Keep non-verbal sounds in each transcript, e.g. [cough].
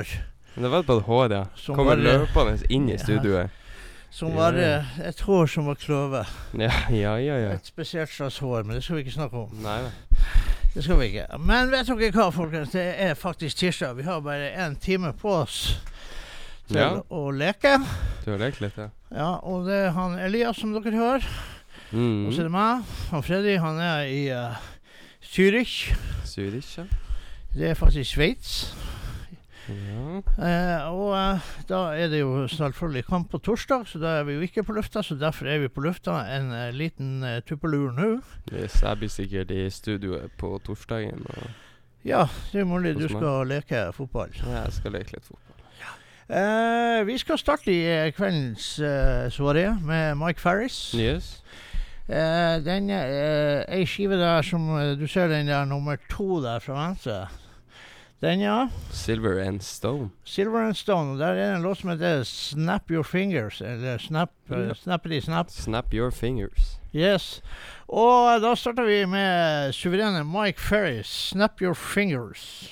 hår Men det var på et hår, ja. Som Kommer var- løpende inn i Ja. studioet. som var ja. ja. et hår som var kløvet. Ja, ja, ja. ja. Et spesielt slags hår, men det skal vi ikke snakke om. Nei nei. Det skal vi ikke. Men vet dere hva, folkens? Det er faktisk tirsdag. Vi har bare én time på oss til Ja. å leke. Du har lekt litt, ja. Ja, og det er han Elias som dere hører. Mm. Og så er det meg. Han Freddy, han er i uh, Zürich. Zürich, ja. Det er faktisk Sveits. Ja. Eh, og eh, da er det jo selvfølgelig kamp på torsdag, så da er vi jo ikke på lufta. Så derfor er vi på lufta en eh, liten uh, tuppelur nå. Yes, jeg blir sikkert i studioet på torsdagen, Ja, det er mulig du skal leke fotball. ja, jeg skal leke litt fotball. Eh, vi skal starte i eh, kveldens soaré med Mike Farris. Yes. Eh, den ei skive der som eh, Du ser den der nummer to der fra venstre. Den, ja. Silver and Stone. Silver and Stone. Der er en låt som heter Snap Your Fingers. Eller Snap uh, Ja. Snappity Snap. Snap your fingers. Yes. Og da starter vi med suverene Mike Ferry, Snap Your Fingers.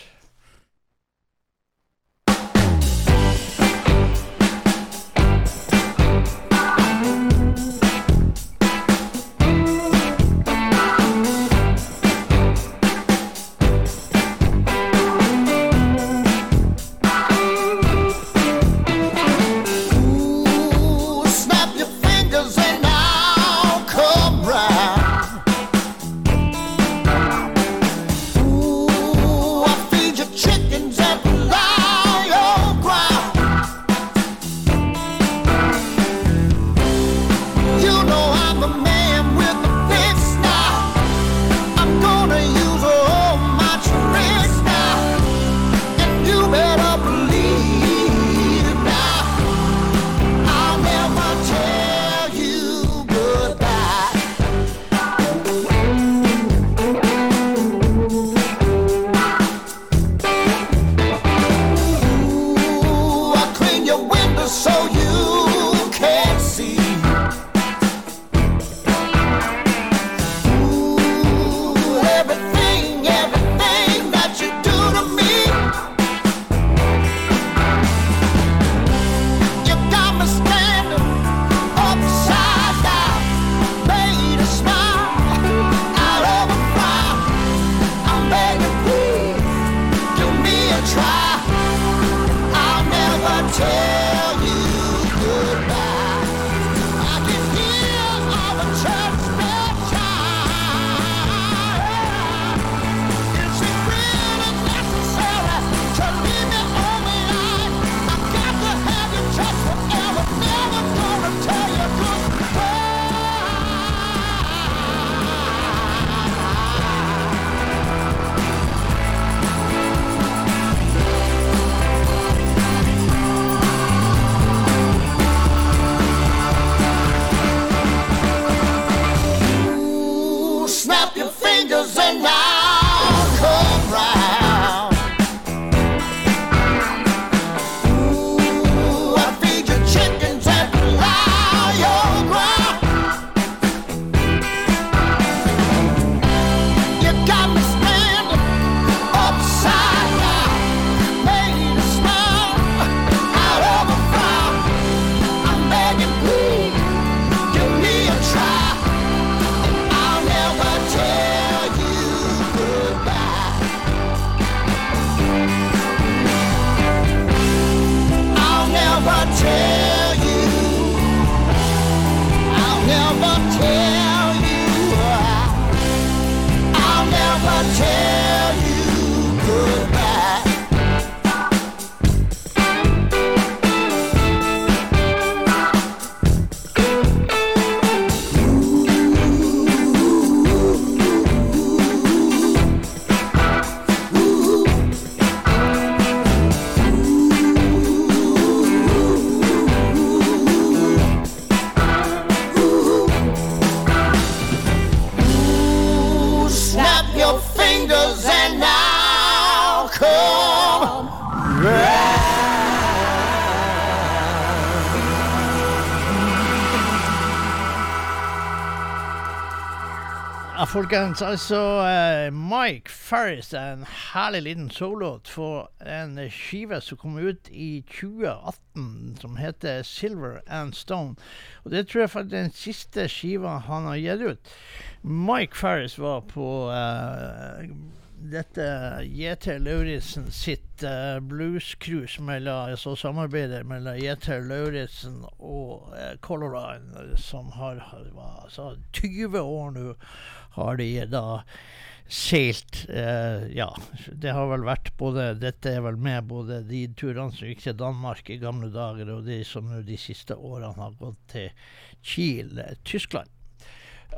Folkens, altså uh, Mike Farris er en herlig liten sololåt for en skive som kom ut i 2018 som heter 'Silver and Stone'. Og Det tror jeg er den siste skiva han har gitt ut. Mike Farris var på uh, dette J.T. Lauritzen sitt uh, bluescruise altså samarbeidet mellom J.T. Lauritzen og uh, Color Line, som har, har altså 20 år nå har de da seilt eh, Ja, det har vel vært både Dette er vel med både de turene som gikk til Danmark i gamle dager, og de som nå de siste årene har gått til Kiel, Tyskland.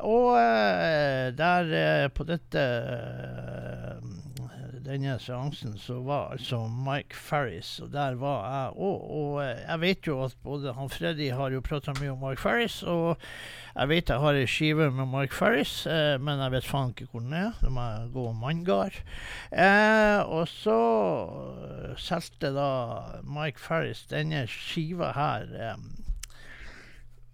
Og eh, der eh, på dette denne seansen så var altså Mike Farris, og der var jeg òg. Og eh, jeg vet jo at både han Freddy har jo prata mye om Mike Farris, og jeg vet jeg har ei skive med Mike Farris, eh, men jeg vet faen ikke hvor den er. Det må jeg gå manngard. Eh, og så eh, solgte da Mike Farris denne skiva her. Eh,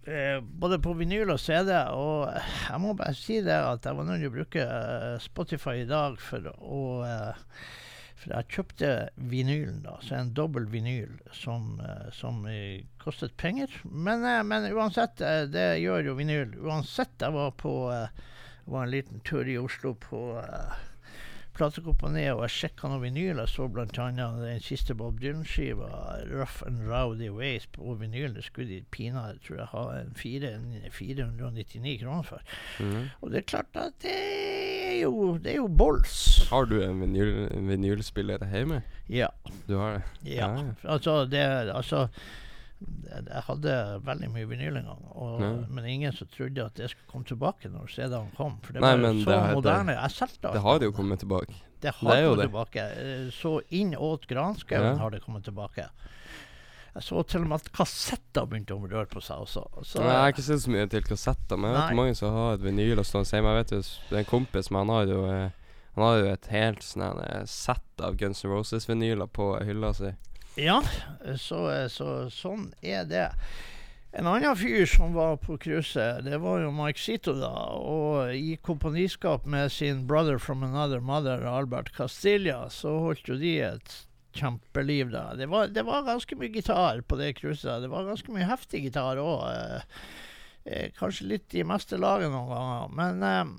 eh, både på vinyl og CD, og jeg må bare si det at jeg var nødt til å bruke eh, Spotify i dag for å eh, For jeg kjøpte vinylen, da, så en dobbel vinyl som, som kostet penger. Men, men uansett, det gjør jo vinyl. Uansett, jeg var på jeg var en liten tur i Oslo på platekompaniet, og jeg sjekka noen vinyl. Jeg så bl.a. den siste Bob Dylan-skiva, 'Rough and Rowdy Ways', på vinyl. Det skulle de pinadø, tror jeg, ha en 499 kroner for. Mm. Og det er klart at det er jo, det er jo bols. Har du en vinyl, vinylspiller hjemme? Ja. Du har det? ja. Ja, ja. Altså, det Altså jeg hadde veldig mye vinyl en gang, og, men ingen som trodde at det skulle komme tilbake når CD-en kom. For det Nei, var så det har- det- moderne. Jeg solgte Det har jo kommet tilbake. Det har Det kommet tilbake. Eh, Så inn åt granskauen Ja. har det kommet tilbake. Jeg så til og med at kassetter begynte å røre på seg også. Så, Nei, jeg har ikke sett så mye til kassetter, men jeg vet Nei. mange som har et vinyl og hjemme. Jeg vet jo, det er en kompis, men han har jo eh, Han har jo et helt sånn eh, sett av Guns N' Roses-vinyler på hylla si. Ja, så, så sånn er det. En annen fyr som var på cruiset, det var jo Mike Zito, da. Og i kompaniskap med sin brother from another mother, Albert Castilla, så holdt jo de et kjempeliv da. Det var, det var ganske mye gitar på det cruiset. Det var ganske mye heftig gitar òg. Eh, eh, kanskje litt i meste laget noen ganger. Men eh,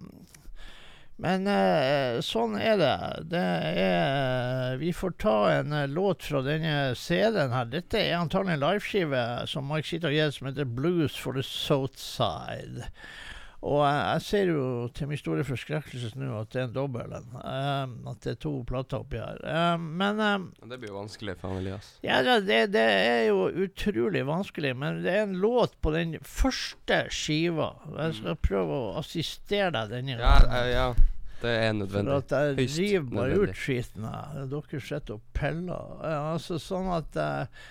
men eh, sånn er det. det er, vi får ta en eh, låt fra denne CD-en her. Dette er antagelig en liveskive som Mark har gitt, som heter 'Blues for the South Side'. Og jeg ser jo til min store forskrekkelse nå at det er en dobbel en. Eh, at det er to plater oppi her. Um, men um, Det blir jo vanskelig for Elias. ja, det, det, er jo utrolig vanskelig, men det er en låt på den første skiva. Jeg skal prøve å assistere deg denne Ja, gangen. eh, ja, det er nødvendig. For at jeg river bare ut skiten. Dere sitter og piller. Ja, altså sånn at eh,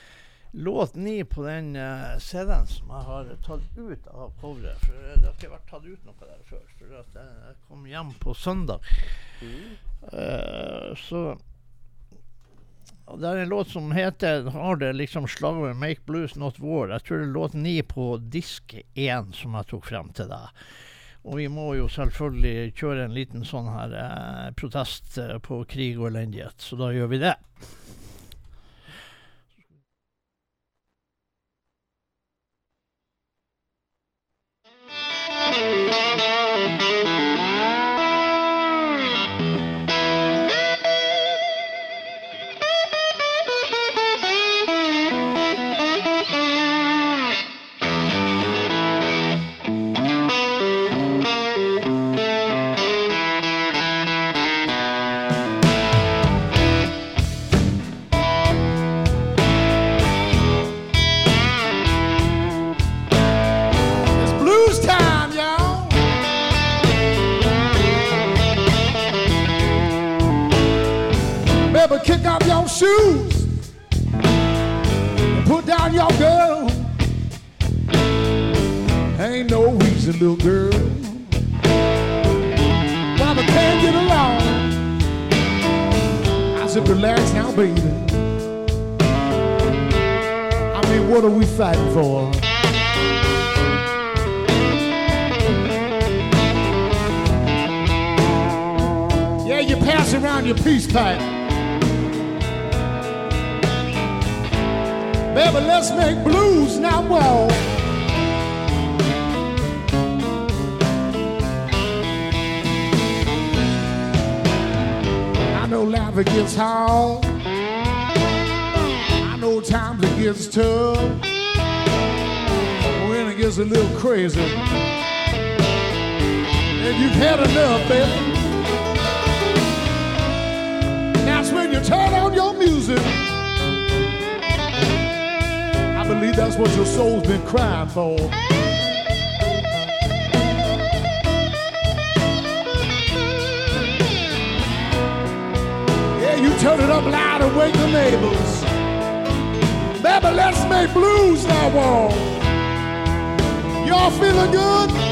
Låt ni på den uh, CD-en som jeg har tatt ut av coveret For eh, det har ikke vært tatt ut noe der før. For at jeg, jeg kom hjem på søndag. Eh, så og Det er en låt som heter Har det liksom slagordet 'Make Blues Not War'. Jeg tror det er låt ni på disk én som jeg tok frem til deg. Og vi må jo selvfølgelig kjøre en liten sånn her eh, protest eh, på krig og elendighet, så da gjør vi det. Baby, kick off your shoes and put down your girl. Ain't no reason, little girl, why we can't get along. I said, relax now, baby. I mean, what are we fighting for? Yeah, you pass around your peace pipe. Baby, let's make blues now, whoa. I know life gets hard. I know times it gets tough. When it gets a little crazy. And you've had enough, baby. That's what your soul's been crying for. Yeah, you turn it up loud and wake the neighbors. Baby, let's make blues now, wall. Y'all feeling good?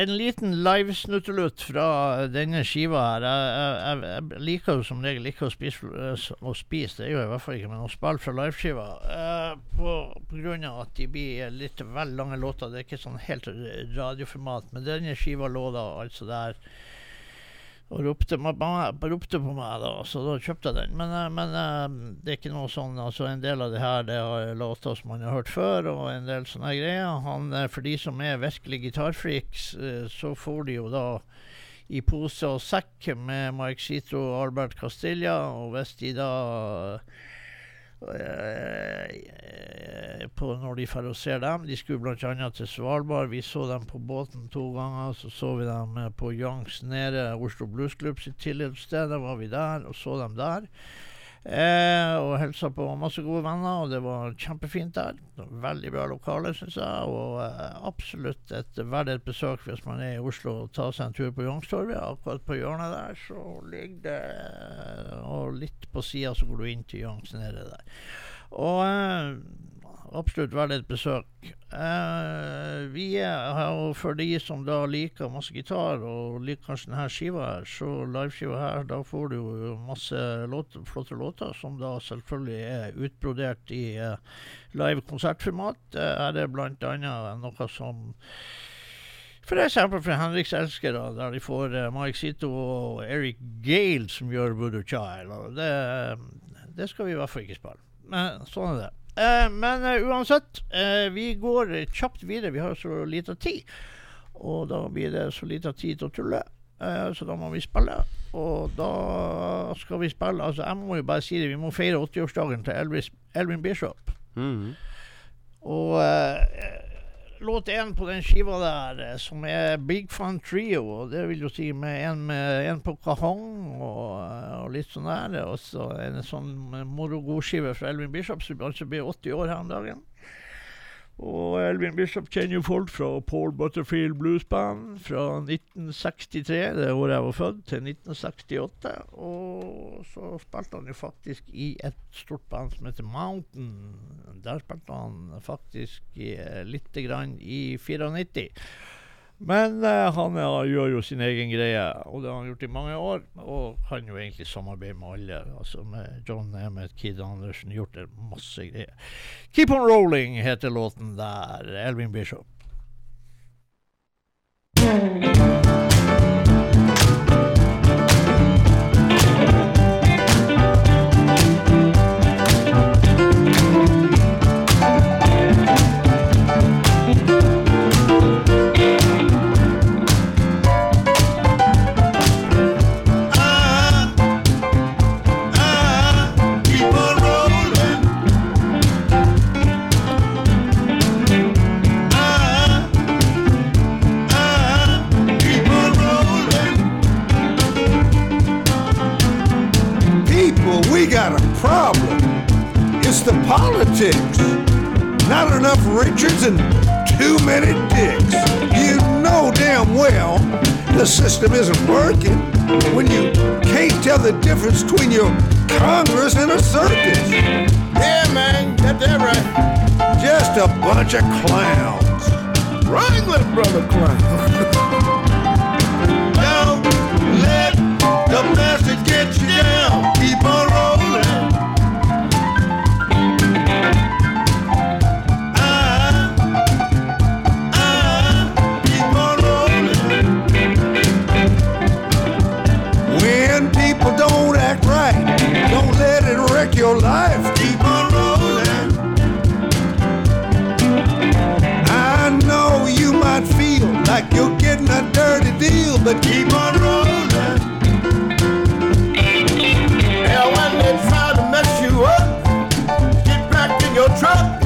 En liten livesnuttelutt fra denne skiva her. Jeg, jeg, jeg, liker jo som regel ikke å spise, å spise, det gjør jeg i hvert fall ikke, men å spille fra liveskiva. Eh, på, på grunn av at de blir litt vel lange låter. Det er ikke sånn helt radioformat. Men denne skiva lå da altså der og ropte, ropte på meg, da, så da kjøpte jeg den. Men, eh, men eh, det er ikke noe sånn altså En del av det her det er låter som man har hørt før, og en del sånne greier. Han, eh, for de som er virkelig gitarfreaks, så får de jo da i pose og sekk med Mike Zito og Albert Castilla. Og hvis de da på Når de drar og dem De skulle bl.a. til Svalbard. Vi så dem på båten to ganger. Så så vi dem eh, på Youngs nede, Oslo Blues Club sitt tillitssted. Da var vi der og så dem der. Eh, og hilsa på masse gode venner, og det var kjempefint der. Veldig bra lokale, syns jeg. Og eh, absolutt et verdt et besøk hvis man er i Oslo og tar seg en tur på Youngstorget. Akkurat på hjørnet der så ligger det Og litt på sida så går du inn til Youngs nede der. Og eh, absolutt verdt et besøk. Eh, vi er, og for de som da liker masse gitar, og liker kanskje denne skiva her, så liveskiva her, da får du jo masse låter, flotte låter, som da selvfølgelig er utbrodert i eh, live konsertformat. Eh, her er blant annet noe som F.eks. for Henriks elskere, der de får uh, Mike Sito og Eric Gale som gjør Voodoo Child. Det, det skal vi i hvert fall ikke spille. Men sånn er det. Eh, men eh, uansett, eh, vi går kjapt videre. Vi har så lita tid. Og da blir det så lita tid til å tulle. Så da må vi spille. Og da skal vi spille Altså, jeg må jo bare si det, vi må feire 80-årsdagen til Elvis, Elvin Bishop. Mhm. Og eh, låt én på den skiva der, eh, som er Big Fun Trio, og det vil jo si med en, med en på kahong og, eh, og litt sånn der, og så en sånn moro-god-skive fra Elvin Bishop, som altså blir 80 år her om dagen. Og Elvin Bishop kjenner jo folk fra Paul Butterfield Blues Band fra 1963, det året jeg var født, til 1968. Og så spilte han jo faktisk i et stort band som heter Mountain. Der spilte han faktisk i, lite grann i 94. Men uh, han eh, gjør jo sin egen greie, og det har han gjort i mange år. Og kan jo egentlig samarbeide med alle. Altså med John Emmett, Kid Andersen, gjort det masse greier. Keep On Rolling heter låten der. Elvin Bishop. The politics. Not enough Richards and too many dicks. You know damn well the system isn't working when you can't tell the difference between your Congress and a circus. Yeah, man, got that right. Just a bunch of clowns. Wrangling, brother clown. [laughs] Don't let the message get you down. Your life. Keep on rolling. I know you might feel like you're getting a dirty deal, but Keep on rolling. And when they try to mess you up, get back in your truck.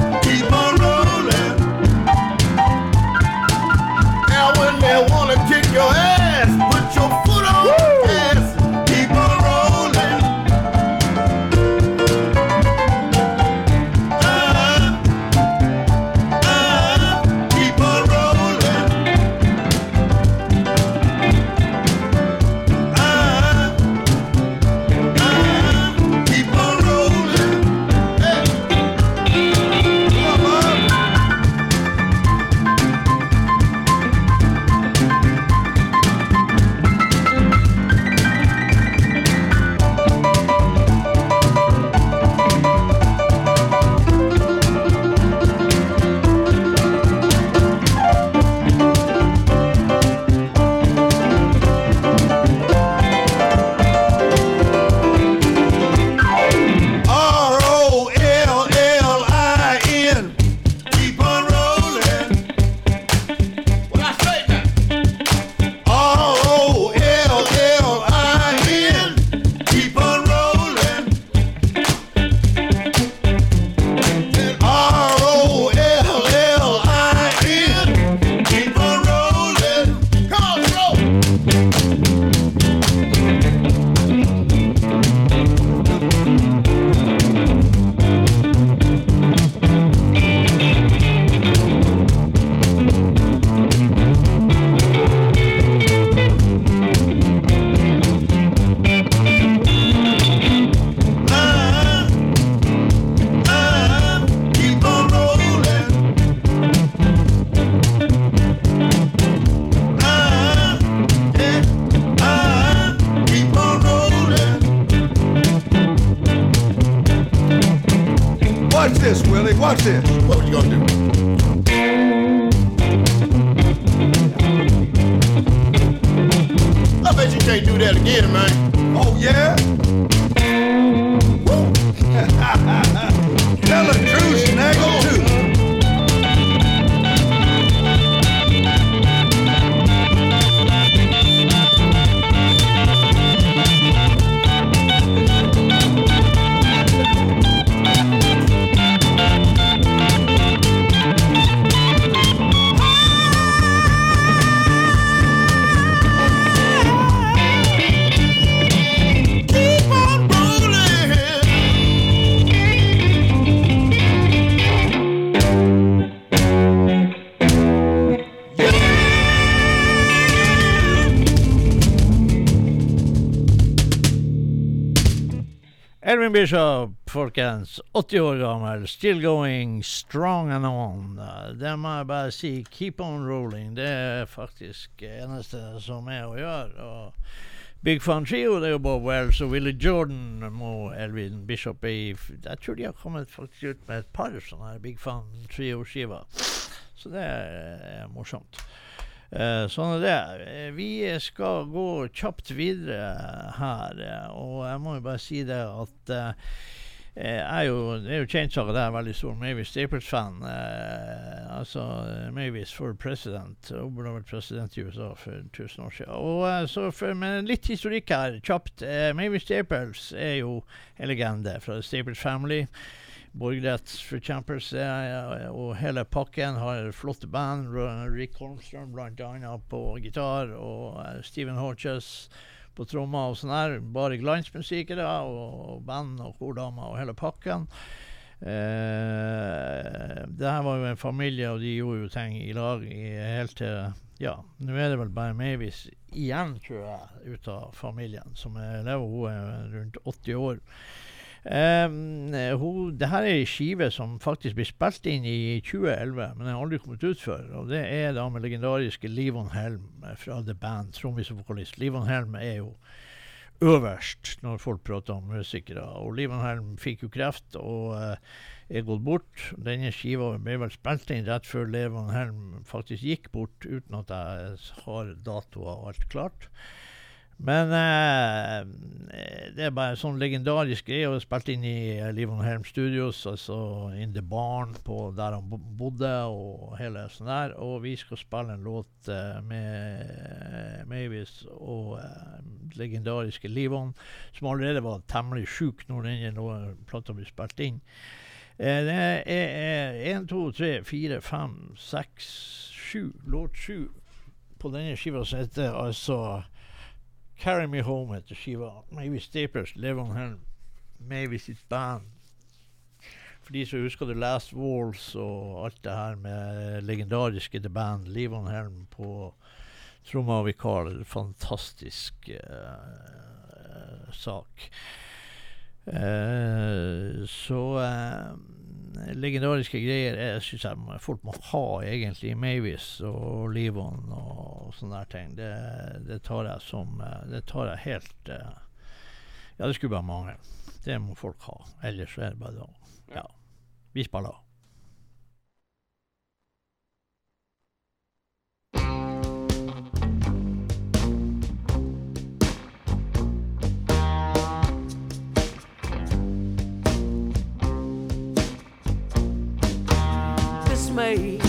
Watch this. Willie. Watch this. What you gonna do? I bet you can't do that again, man. Oh, yeah? [laughs] Tell Bishop, folkens. 80 år gammel. Still going strong and on. Det må jeg bare si. Keep on rolling. Det er faktisk eneste som er å gjøre. Og Big Fun Trio, det er jo Bob Wells og Willie Jordan og Elvin Bishop Jeg tror de har kommet faktisk ut med et par sånne Big Fun Trio-skiver. Så det er morsomt. Eh, sånn er det. Eh, Vi skal gå kjapt videre her, eh, og jeg må jo bare si det at jeg er jo, det er jo kjent sak at jeg er veldig stor Mavis Staples-fan. Altså Mavis for president. Hun burde vært president i USA for 1000 år siden. Og, så for, men litt historikk her, kjapt. Mavis Staples er jo en legende fra The Staples Family borgerrettsforkjempers eh, og hele pakken. Har flotte band. Rick Holmstrøm bl.a. på gitar, og eh, Stephen Hodges på trommer og sånn her. Bare glansmusikere og band og kordamer og hele pakken. Eh, det her var jo en familie, og de gjorde jo ting i lag i, helt til Ja, nå er det vel bare Mavis igjen, tror jeg, ut av familien, som er lever. Hun er rundt 80 år. Um, det her er ei skive som faktisk ble spilt inn i 2011, men den har aldri kommet ut før. Og det er da med legendariske Livon Helm eh, fra The Band, trommis og vokalist. Livon Helm er jo øverst når folk prater om musikere. Og Livon Helm fikk jo kreft og eh, er gått bort. Denne skiva ble vel spilt inn rett før Livon Helm faktisk gikk bort, uten at jeg har datoer og alt klart. Men eh, det er bare en sånn legendarisk greie. Og spilt inn i eh, Livon Helm Studios, altså In The Barn, på der han bodde, og hele sånn der. Og vi skal spille en låt eh, med eh, Mavis og eh, legendariske Livon, som allerede var temmelig sjuk når denne plata ble spilt inn. Eh, det er én, to, tre, fire, fem, seks, sju. Låt sju på denne skiva som heter altså Carry Me Home heter skiva. Mavis Staples, Levon Helm, Mavis sitt band. For de som husker The Last Walls og alt det her med legendariske The Band, Levon Helm på tromma og vikar. Fantastisk uh, sak. Uh, så eh, legendariske greier jeg syns folk må ha egentlig Mavis og Livon og sånne der ting. Det, det tar jeg som eh, Det tar jeg helt eh, Ja, det skulle bare mangle. Det må folk ha. Ellers er det bare da. Ja. Vi spiller. made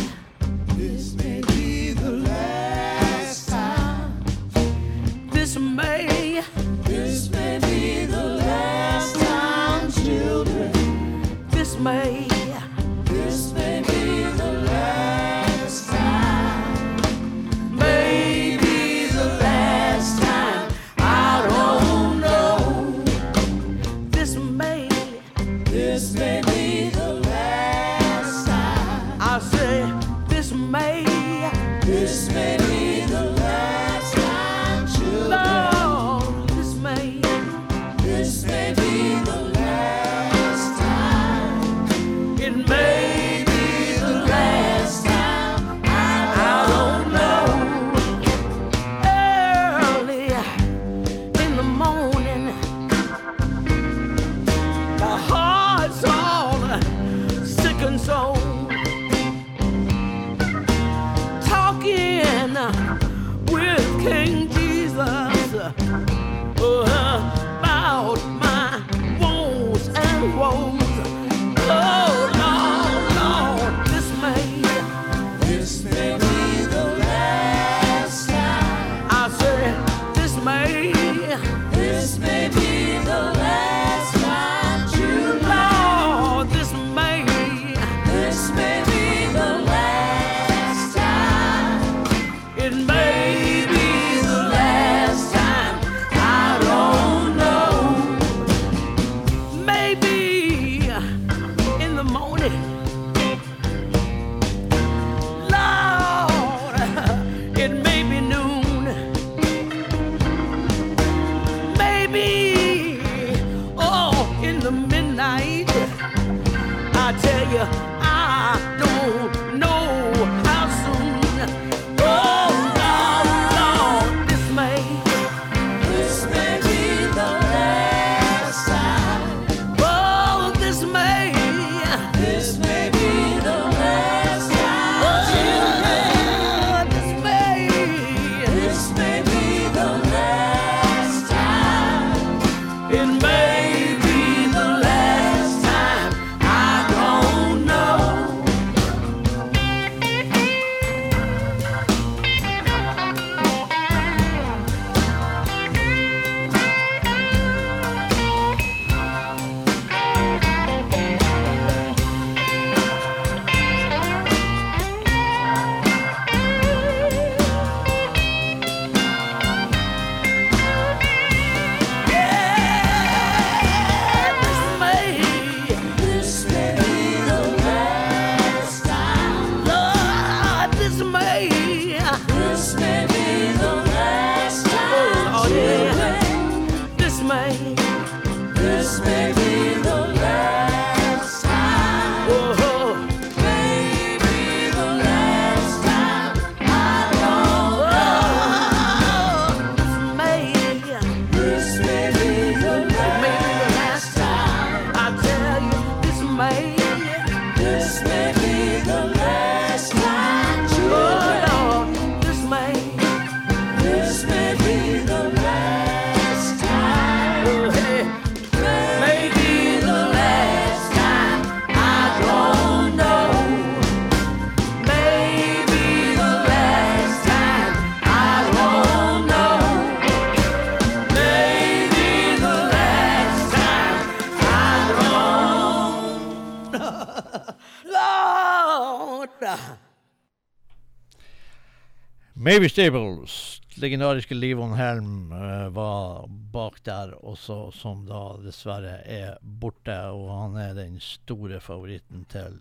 Maybe Stables, legendariske Livon Helm, uh, var bak der også, som da dessverre er borte. Og han er den store favoritten til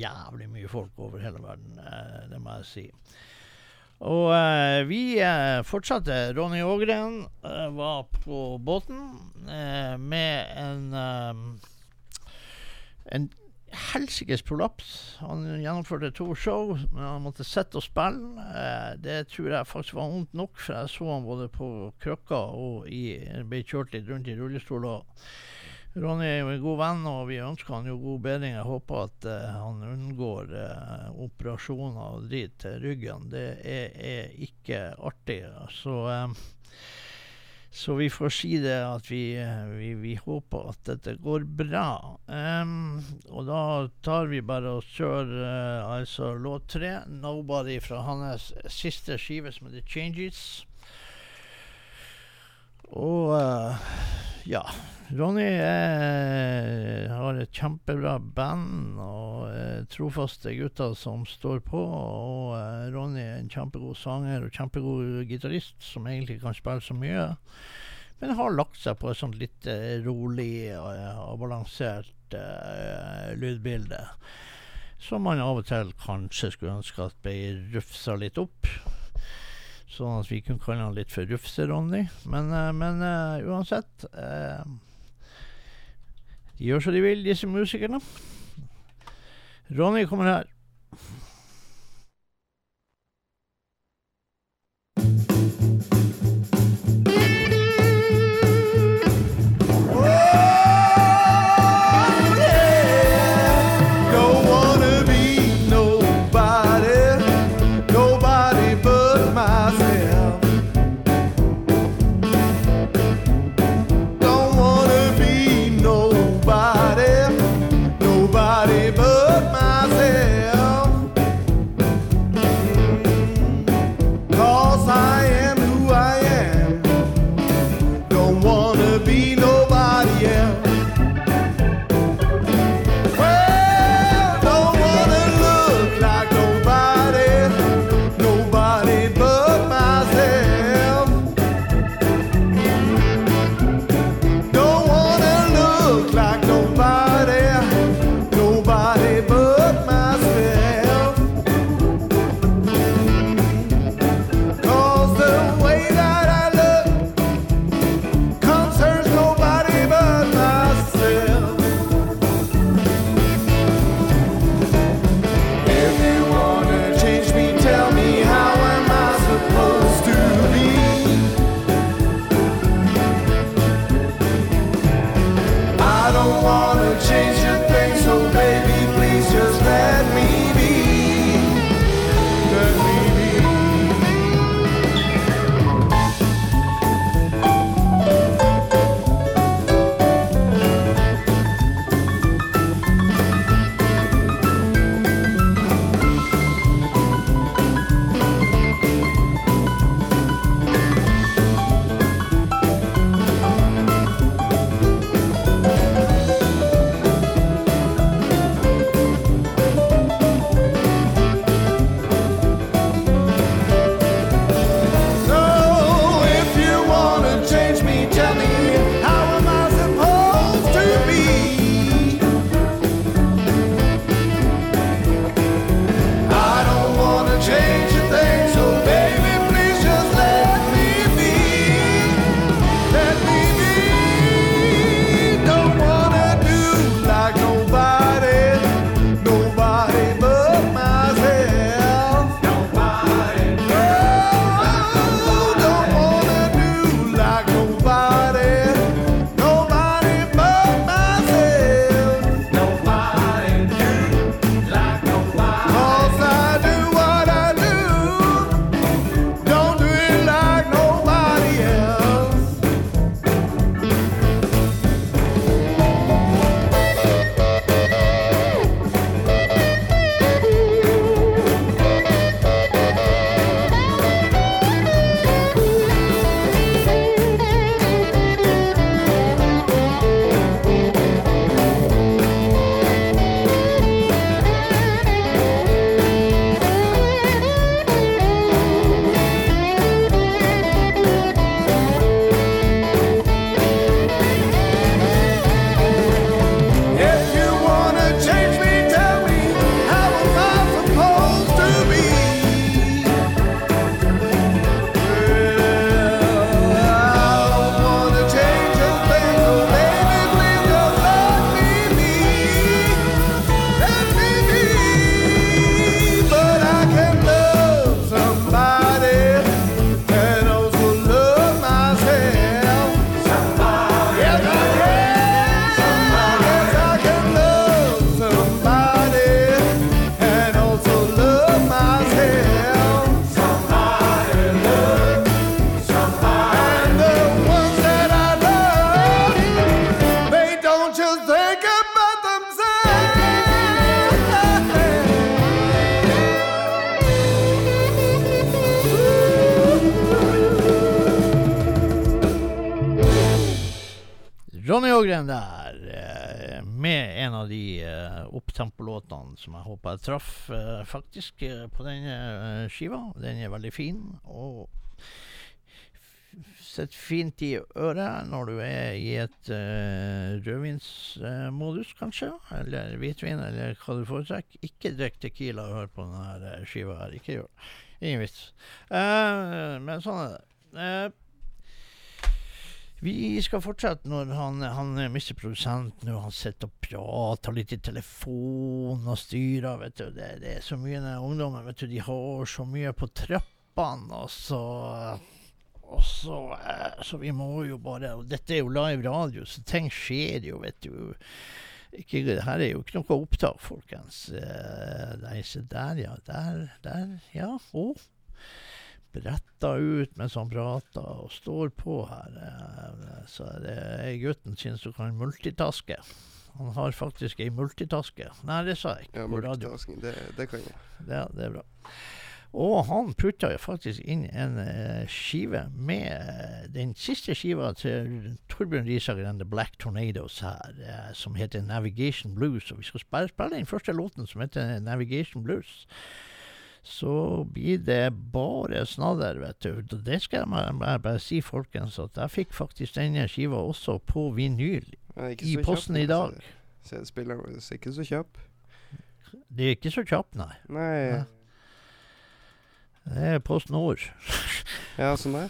jævlig mye folk over hele verden, uh, det må jeg si. Og eh, vi eh, fortsatte. Ronny Ågren eh, var på båten eh, med en en helsikes prolaps. Han gjennomførte to show, men han måtte sitte og spille. Eh, det tror jeg faktisk var vondt nok, for jeg så han både på krøkka og i, ble kjørt litt rundt i rullestol. Og Ronny er jo en god venn, og vi ønsker han jo god bedring. Jeg håper at eh, han unngår eh, operasjoner og drit til ryggen. Det er, er ikke artig. Så eh, så vi får si det at vi, vi, vi håper at dette går bra. Um, og da tar vi bare og kjører uh, altså låt tre, 'Nobody', fra hans siste skive som heter 'Changes'. Og uh, ja. Ronny er, har et kjempebra band og eh, trofaste gutter som står på. Og eh, Ronny er en kjempegod sanger og kjempegod gitarist som egentlig kan spille så mye. Men har lagt seg på et sånt litt rolig og balansert uh, lydbilde. Som man av og til kanskje skulle ønske at ble rufsa litt opp. Sånn at vi kunne kalle han litt for Rufse-Ronny. Men, eh, men uh, uansett uh, De gjør som de vil, disse musikerne. Ronny kommer her. change. Som jeg håper jeg traff eh, faktisk eh, på denne eh, skiva. Den er veldig fin, og sitter fint i øret når du er i et uh, rødvinsmodus, kanskje. Eller hvitvin, eller hva du foretrekker. Ikke drikk Tequila og hør på denne uh, skiva her. Ikke gjør. Ingen vits. Uh, men sånn er det. Vi skal fortsette når han, han mister produsenten Produsent nå. Han sitter og prater litt i telefon og styrer. vet du. Det, det er så mye den ungdommen vet du, de har så mye på trappene. Og så, og så, eh, så vi må jo bare og Dette er jo live radio, så ting skjer jo, vet du. Ikke, her er jo ikke noe opptak, folkens. Eh, Nei, se der, ja. Der, der, ja. Å bretta ut mens han prater og står på her. så Så det er gutten sin som kan multitaske. Han har faktisk ei multitaske. Nei, det sa jeg ikke Ja, multitasking, det, det kan jeg. Ja, det er bra. Og han putta jo faktisk inn en eh, skive med eh, den siste skiva til Torbjørn Risager and The Black Tornadoes her, eh, som heter Navigation Blues. Og vi skal spille, spille den første låten som heter Navigation Blues. Så blir det bare snadder, vet du. Det skal jeg bare, bare, si, folkens, at jeg fikk faktisk denne skiva også på vinyl i posten posten i dag. Se spiller er ikke så kjapp. Det er ikke så kjapp, nei. Nei, Ja. Det er Post Nord. ja, sånn det.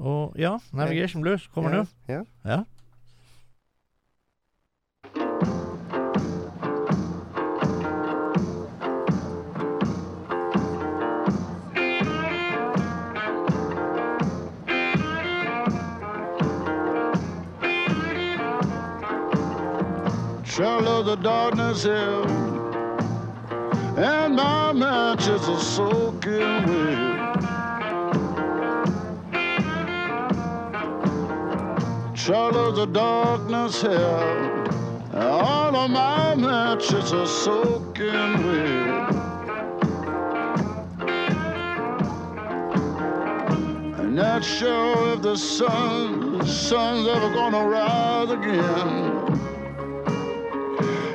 Og ja, Navigation Blues kommer ja. nå. Ja. Ja. shall of the darkness hell, and my matches are soaking wet. Shall of the darkness hell, all of my matches are soaking wet. And that sure if the sun, sun's ever gonna rise again.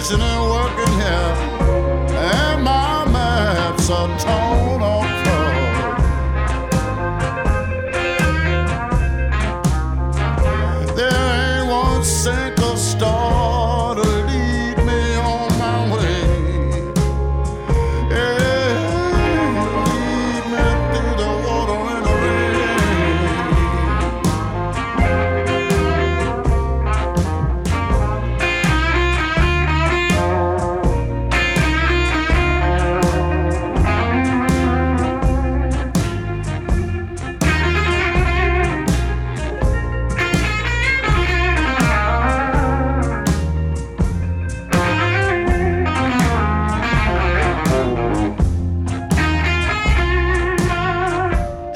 navigation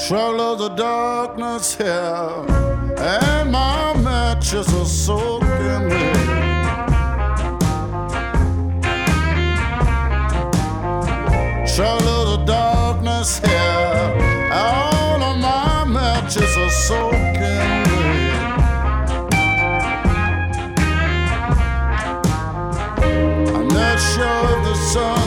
Of the darkness here, and my matches are soaking. Trouble of the darkness here, all of my matches are soaking wet. I'm not sure if the sun,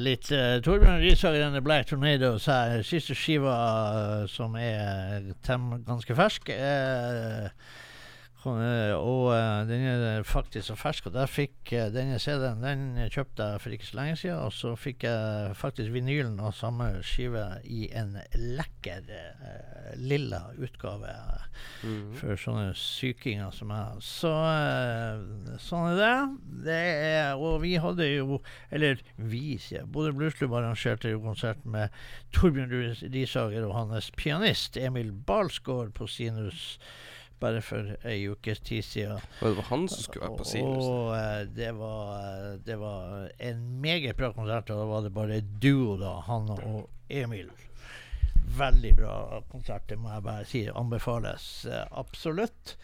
litt uh, Torbjørn Rishager and the Black Tornadoes her. Siste skiva eh, som er ganske fersk. eh, og eh, den er faktisk så fersk. Og der fikk eh, denne CD-en Den kjøpte jeg for ikke så lenge siden. Og så fikk jeg faktisk vinylen av samme skive i en lekker uh, lilla utgave. Mm. For sånne sykinger som jeg. Så uh, sånn er det. det er, og vi hadde jo Eller vi, sier. Bodø Bluesklubb arrangerte jo konsert med Torbjørn Ris- Risager og hans pianist Emil Balsgaard på Sinus bare for ei ukes tid siden. Det var han som skulle være på Sinus. Og og det var, eh, det var en meget bra konsert, og da var det bare duo, da, han og Emil. Veldig bra konsert, det må jeg bare si. Anbefales eh, absolutt.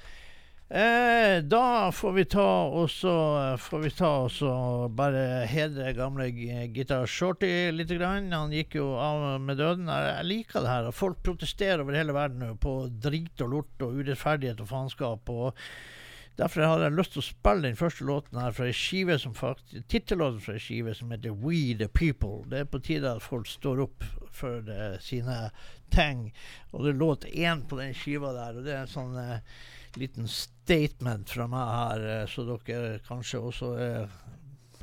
Eh, da får vi ta også Får vi ta også bare hedre gamle Gitar Shorty litt. Grann. Han gikk jo av med døden. Jeg, liker det her. Folk protesterer over hele verden på drit og lort og urettferdighet og faenskap. Og derfor hadde jeg lyst til å spille den første låten her fra ei skive som faktisk Tittellåten fra ei skive som heter We The People. Det er på tide at folk står opp for det, sine ting. Og det er låt én på den skiva der, og det er en sånn eh, liten statement fra meg her, eh, så dere kanskje også er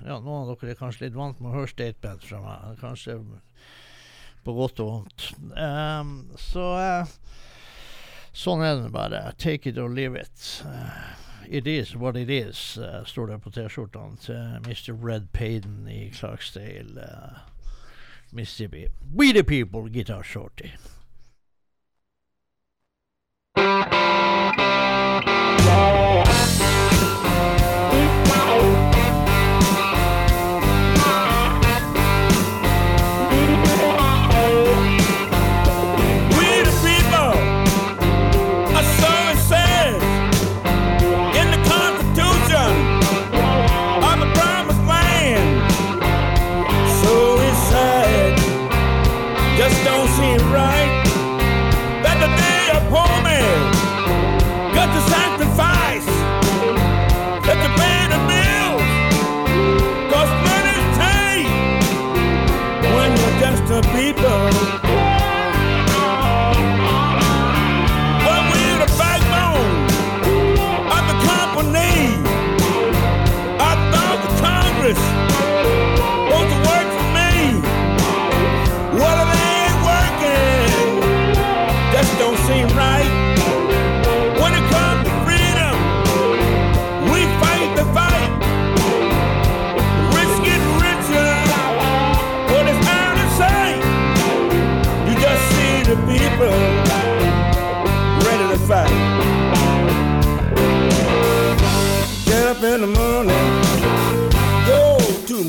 Ja, noen av dere er kanskje litt vant med å høre statement fra meg. Kanskje på godt og vondt. Um, så uh, sånn er det bare. Take it or leave it. Eh, it is what it is, uh, står det på T-skjortene til Mr. Red Payden i Clarksdale, Mississippi. We the people, Guitar Shorty.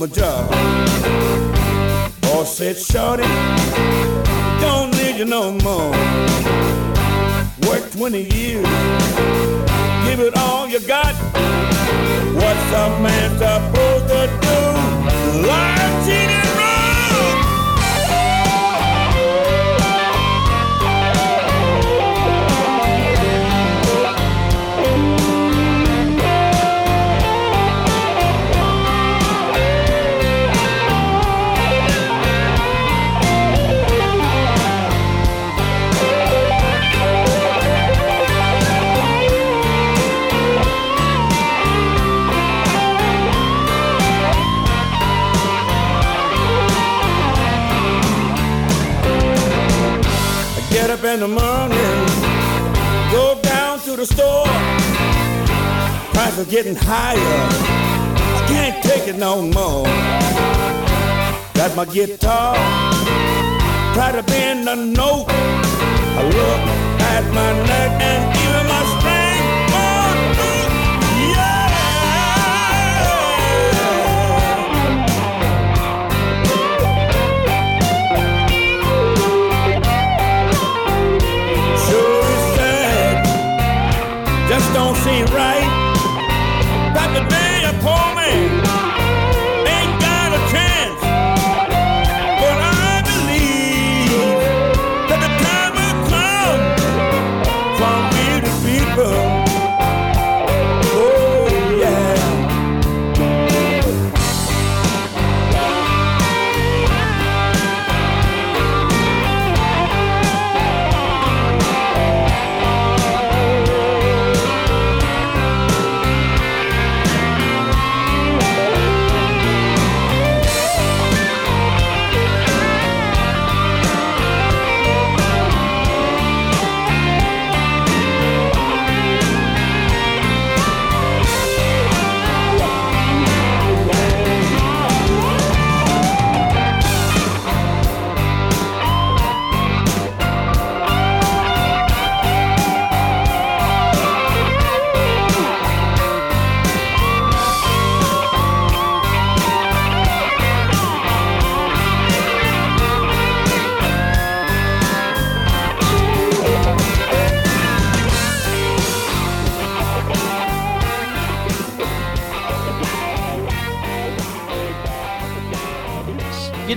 My job. Boss said, Shorty, don't need you no more. Work 20 years, give it all you got. What's a man supposed to do? Lie, cheat, getting higher. I can't take it no more. Got my guitar, try to bend a note. I look at my neck and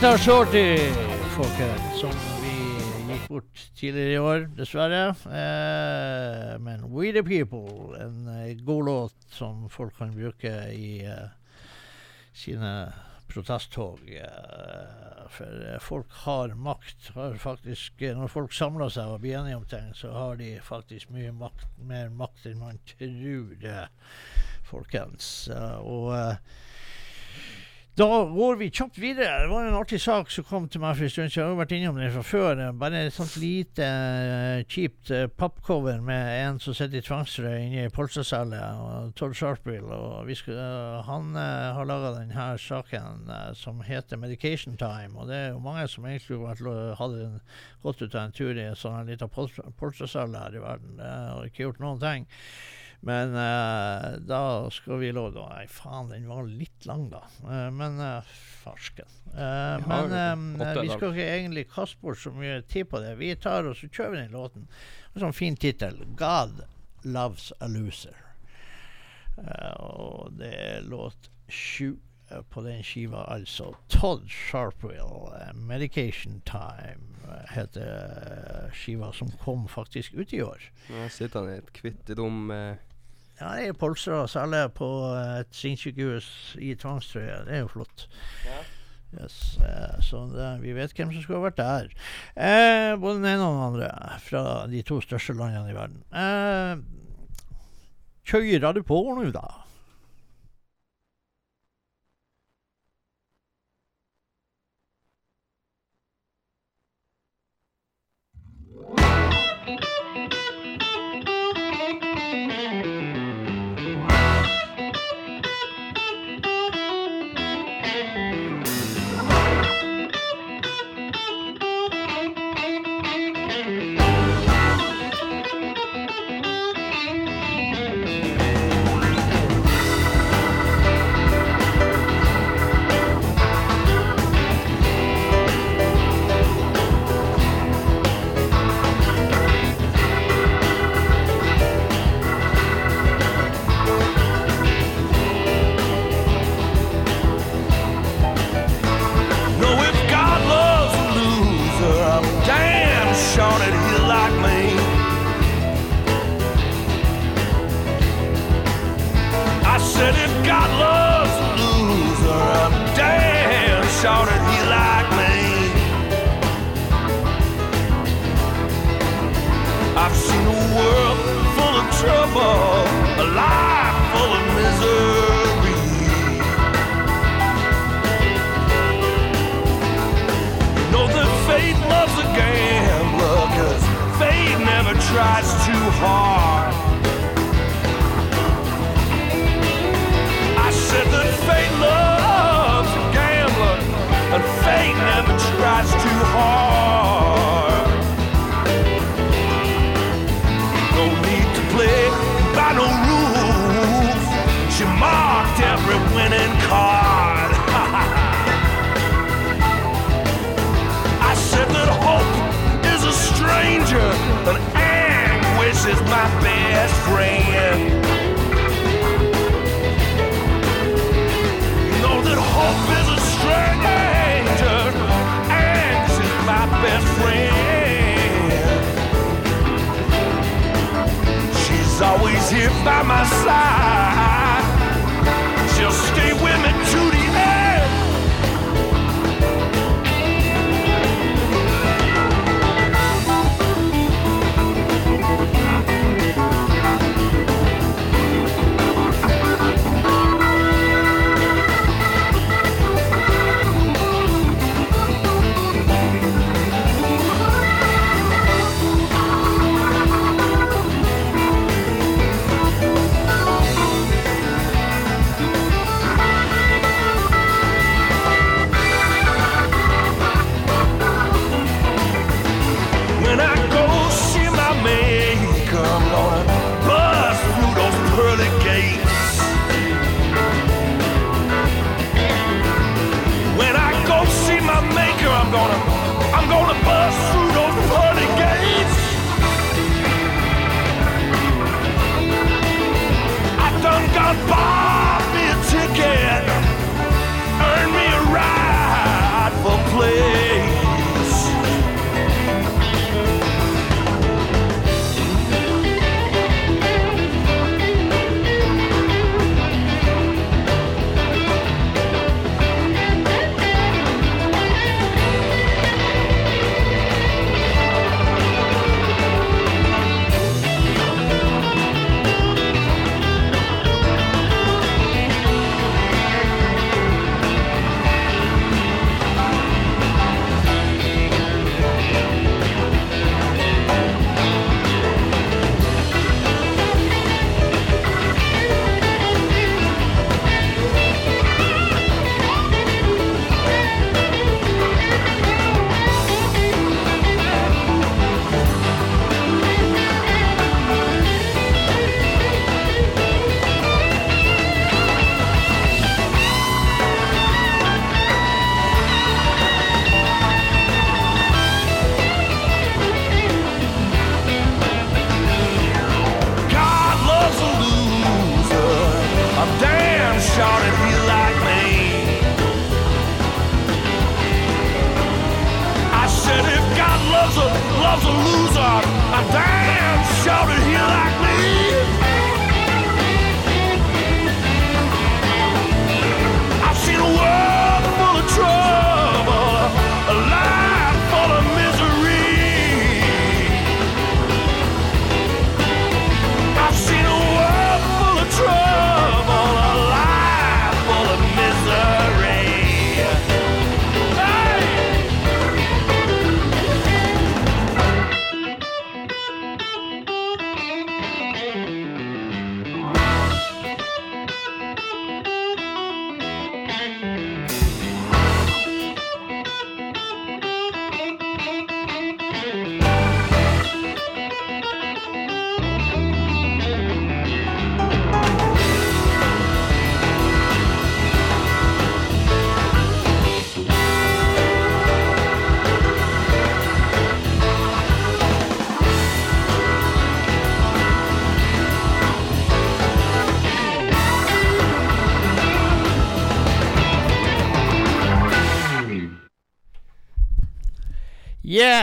Guitar Shorty, folkens, som vi gikk bort tidligere i år, dessverre. Eh, men We The People, en eh, god låt som folk kan bruke i eh, sine protesttog. Eh, for eh, folk har makt. Har faktisk, når folk samler seg og blir enige om ting, så har de faktisk mye makt, mer makt enn man tror, det, folkens. Og da går vi kjapt videre. Det var en artig sak som kom til meg for en stund siden. Jeg har vært innom den fra før. Bare et sånt lite uh, kjipt uh, pappcover med en som sitter i tvangsrøy inne i polstracelle, og Todd Sharpville. Og skal, uh, han har laga denne saken som heter 'Medication Time'. Og det er jo mange som egentlig hadde gått ut av en tur i en sånn liten polstra- her i verden. og ikke gjort noen ting. Men uh, da skal vi love Nei, faen, den var litt lang, da. Uh, men uh, farsken. Men eh, vi skal ikke egentlig kaste bort så mye tid på det. Vi tar og så kjører vi den låten. En sånn fin tittel. 'God Loves a Loser'. Og det er låt sju på den skiva, altså. Todd Sharpwell, 'Medication Time', heter skiva som kom faktisk ut i år. Nå sitter han i et kvittedom eh, Ja, det er polstra selger på eh, et sinnssykehus i tvangstrøye. Det er jo flott. Yes, eh, så det, vi vet hvem som skulle ha vært der. Eh, både den ene og den andre fra de to største landene i verden. Eh, kjører du på nå, da? A life full of misery. Know that fate loves a fate never tries too hard. Is my best friend. Know that hope is a stranger, anguish is my best friend. She's always here by my side. She'll stay with me to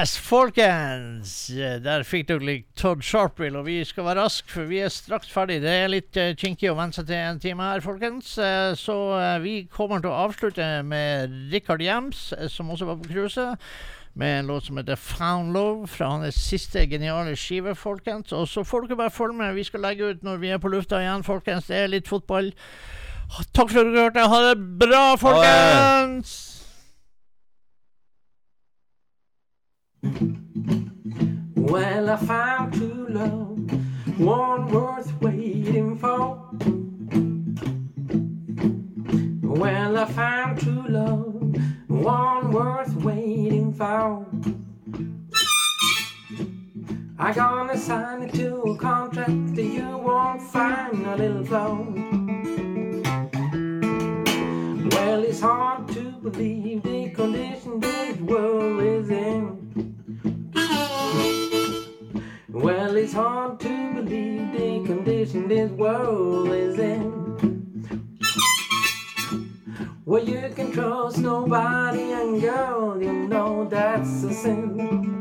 Yes, folkens! Eh, Der fikk dere litt Todd Sharpwill, og vi skal være raske, for vi er straks ferdig. Det er litt uh, kinkig å venne seg til en time her, folkens. Uh, så uh, vi kommer til å avslutte med Richard Jams, eh, som også var på cruiset. Med en låt som heter 'Found Love', fra hans siste geniale skive, folkens. Og så får dere bare følge med. Vi skal legge ut når vi er på lufta igjen, folkens. Det er litt fotball. Takk for at dere hørte. Ha det bra, folkens! Well, I found true love, one worth waiting for. Well, I found true love, one worth waiting for. I gonna sign it to a contract that you won't find a little flaw. Well, it's hard to believe the condition this world is in. Well, it's hard to believe the condition this world is in. Well, you can trust nobody, and girl, you know that's a sin.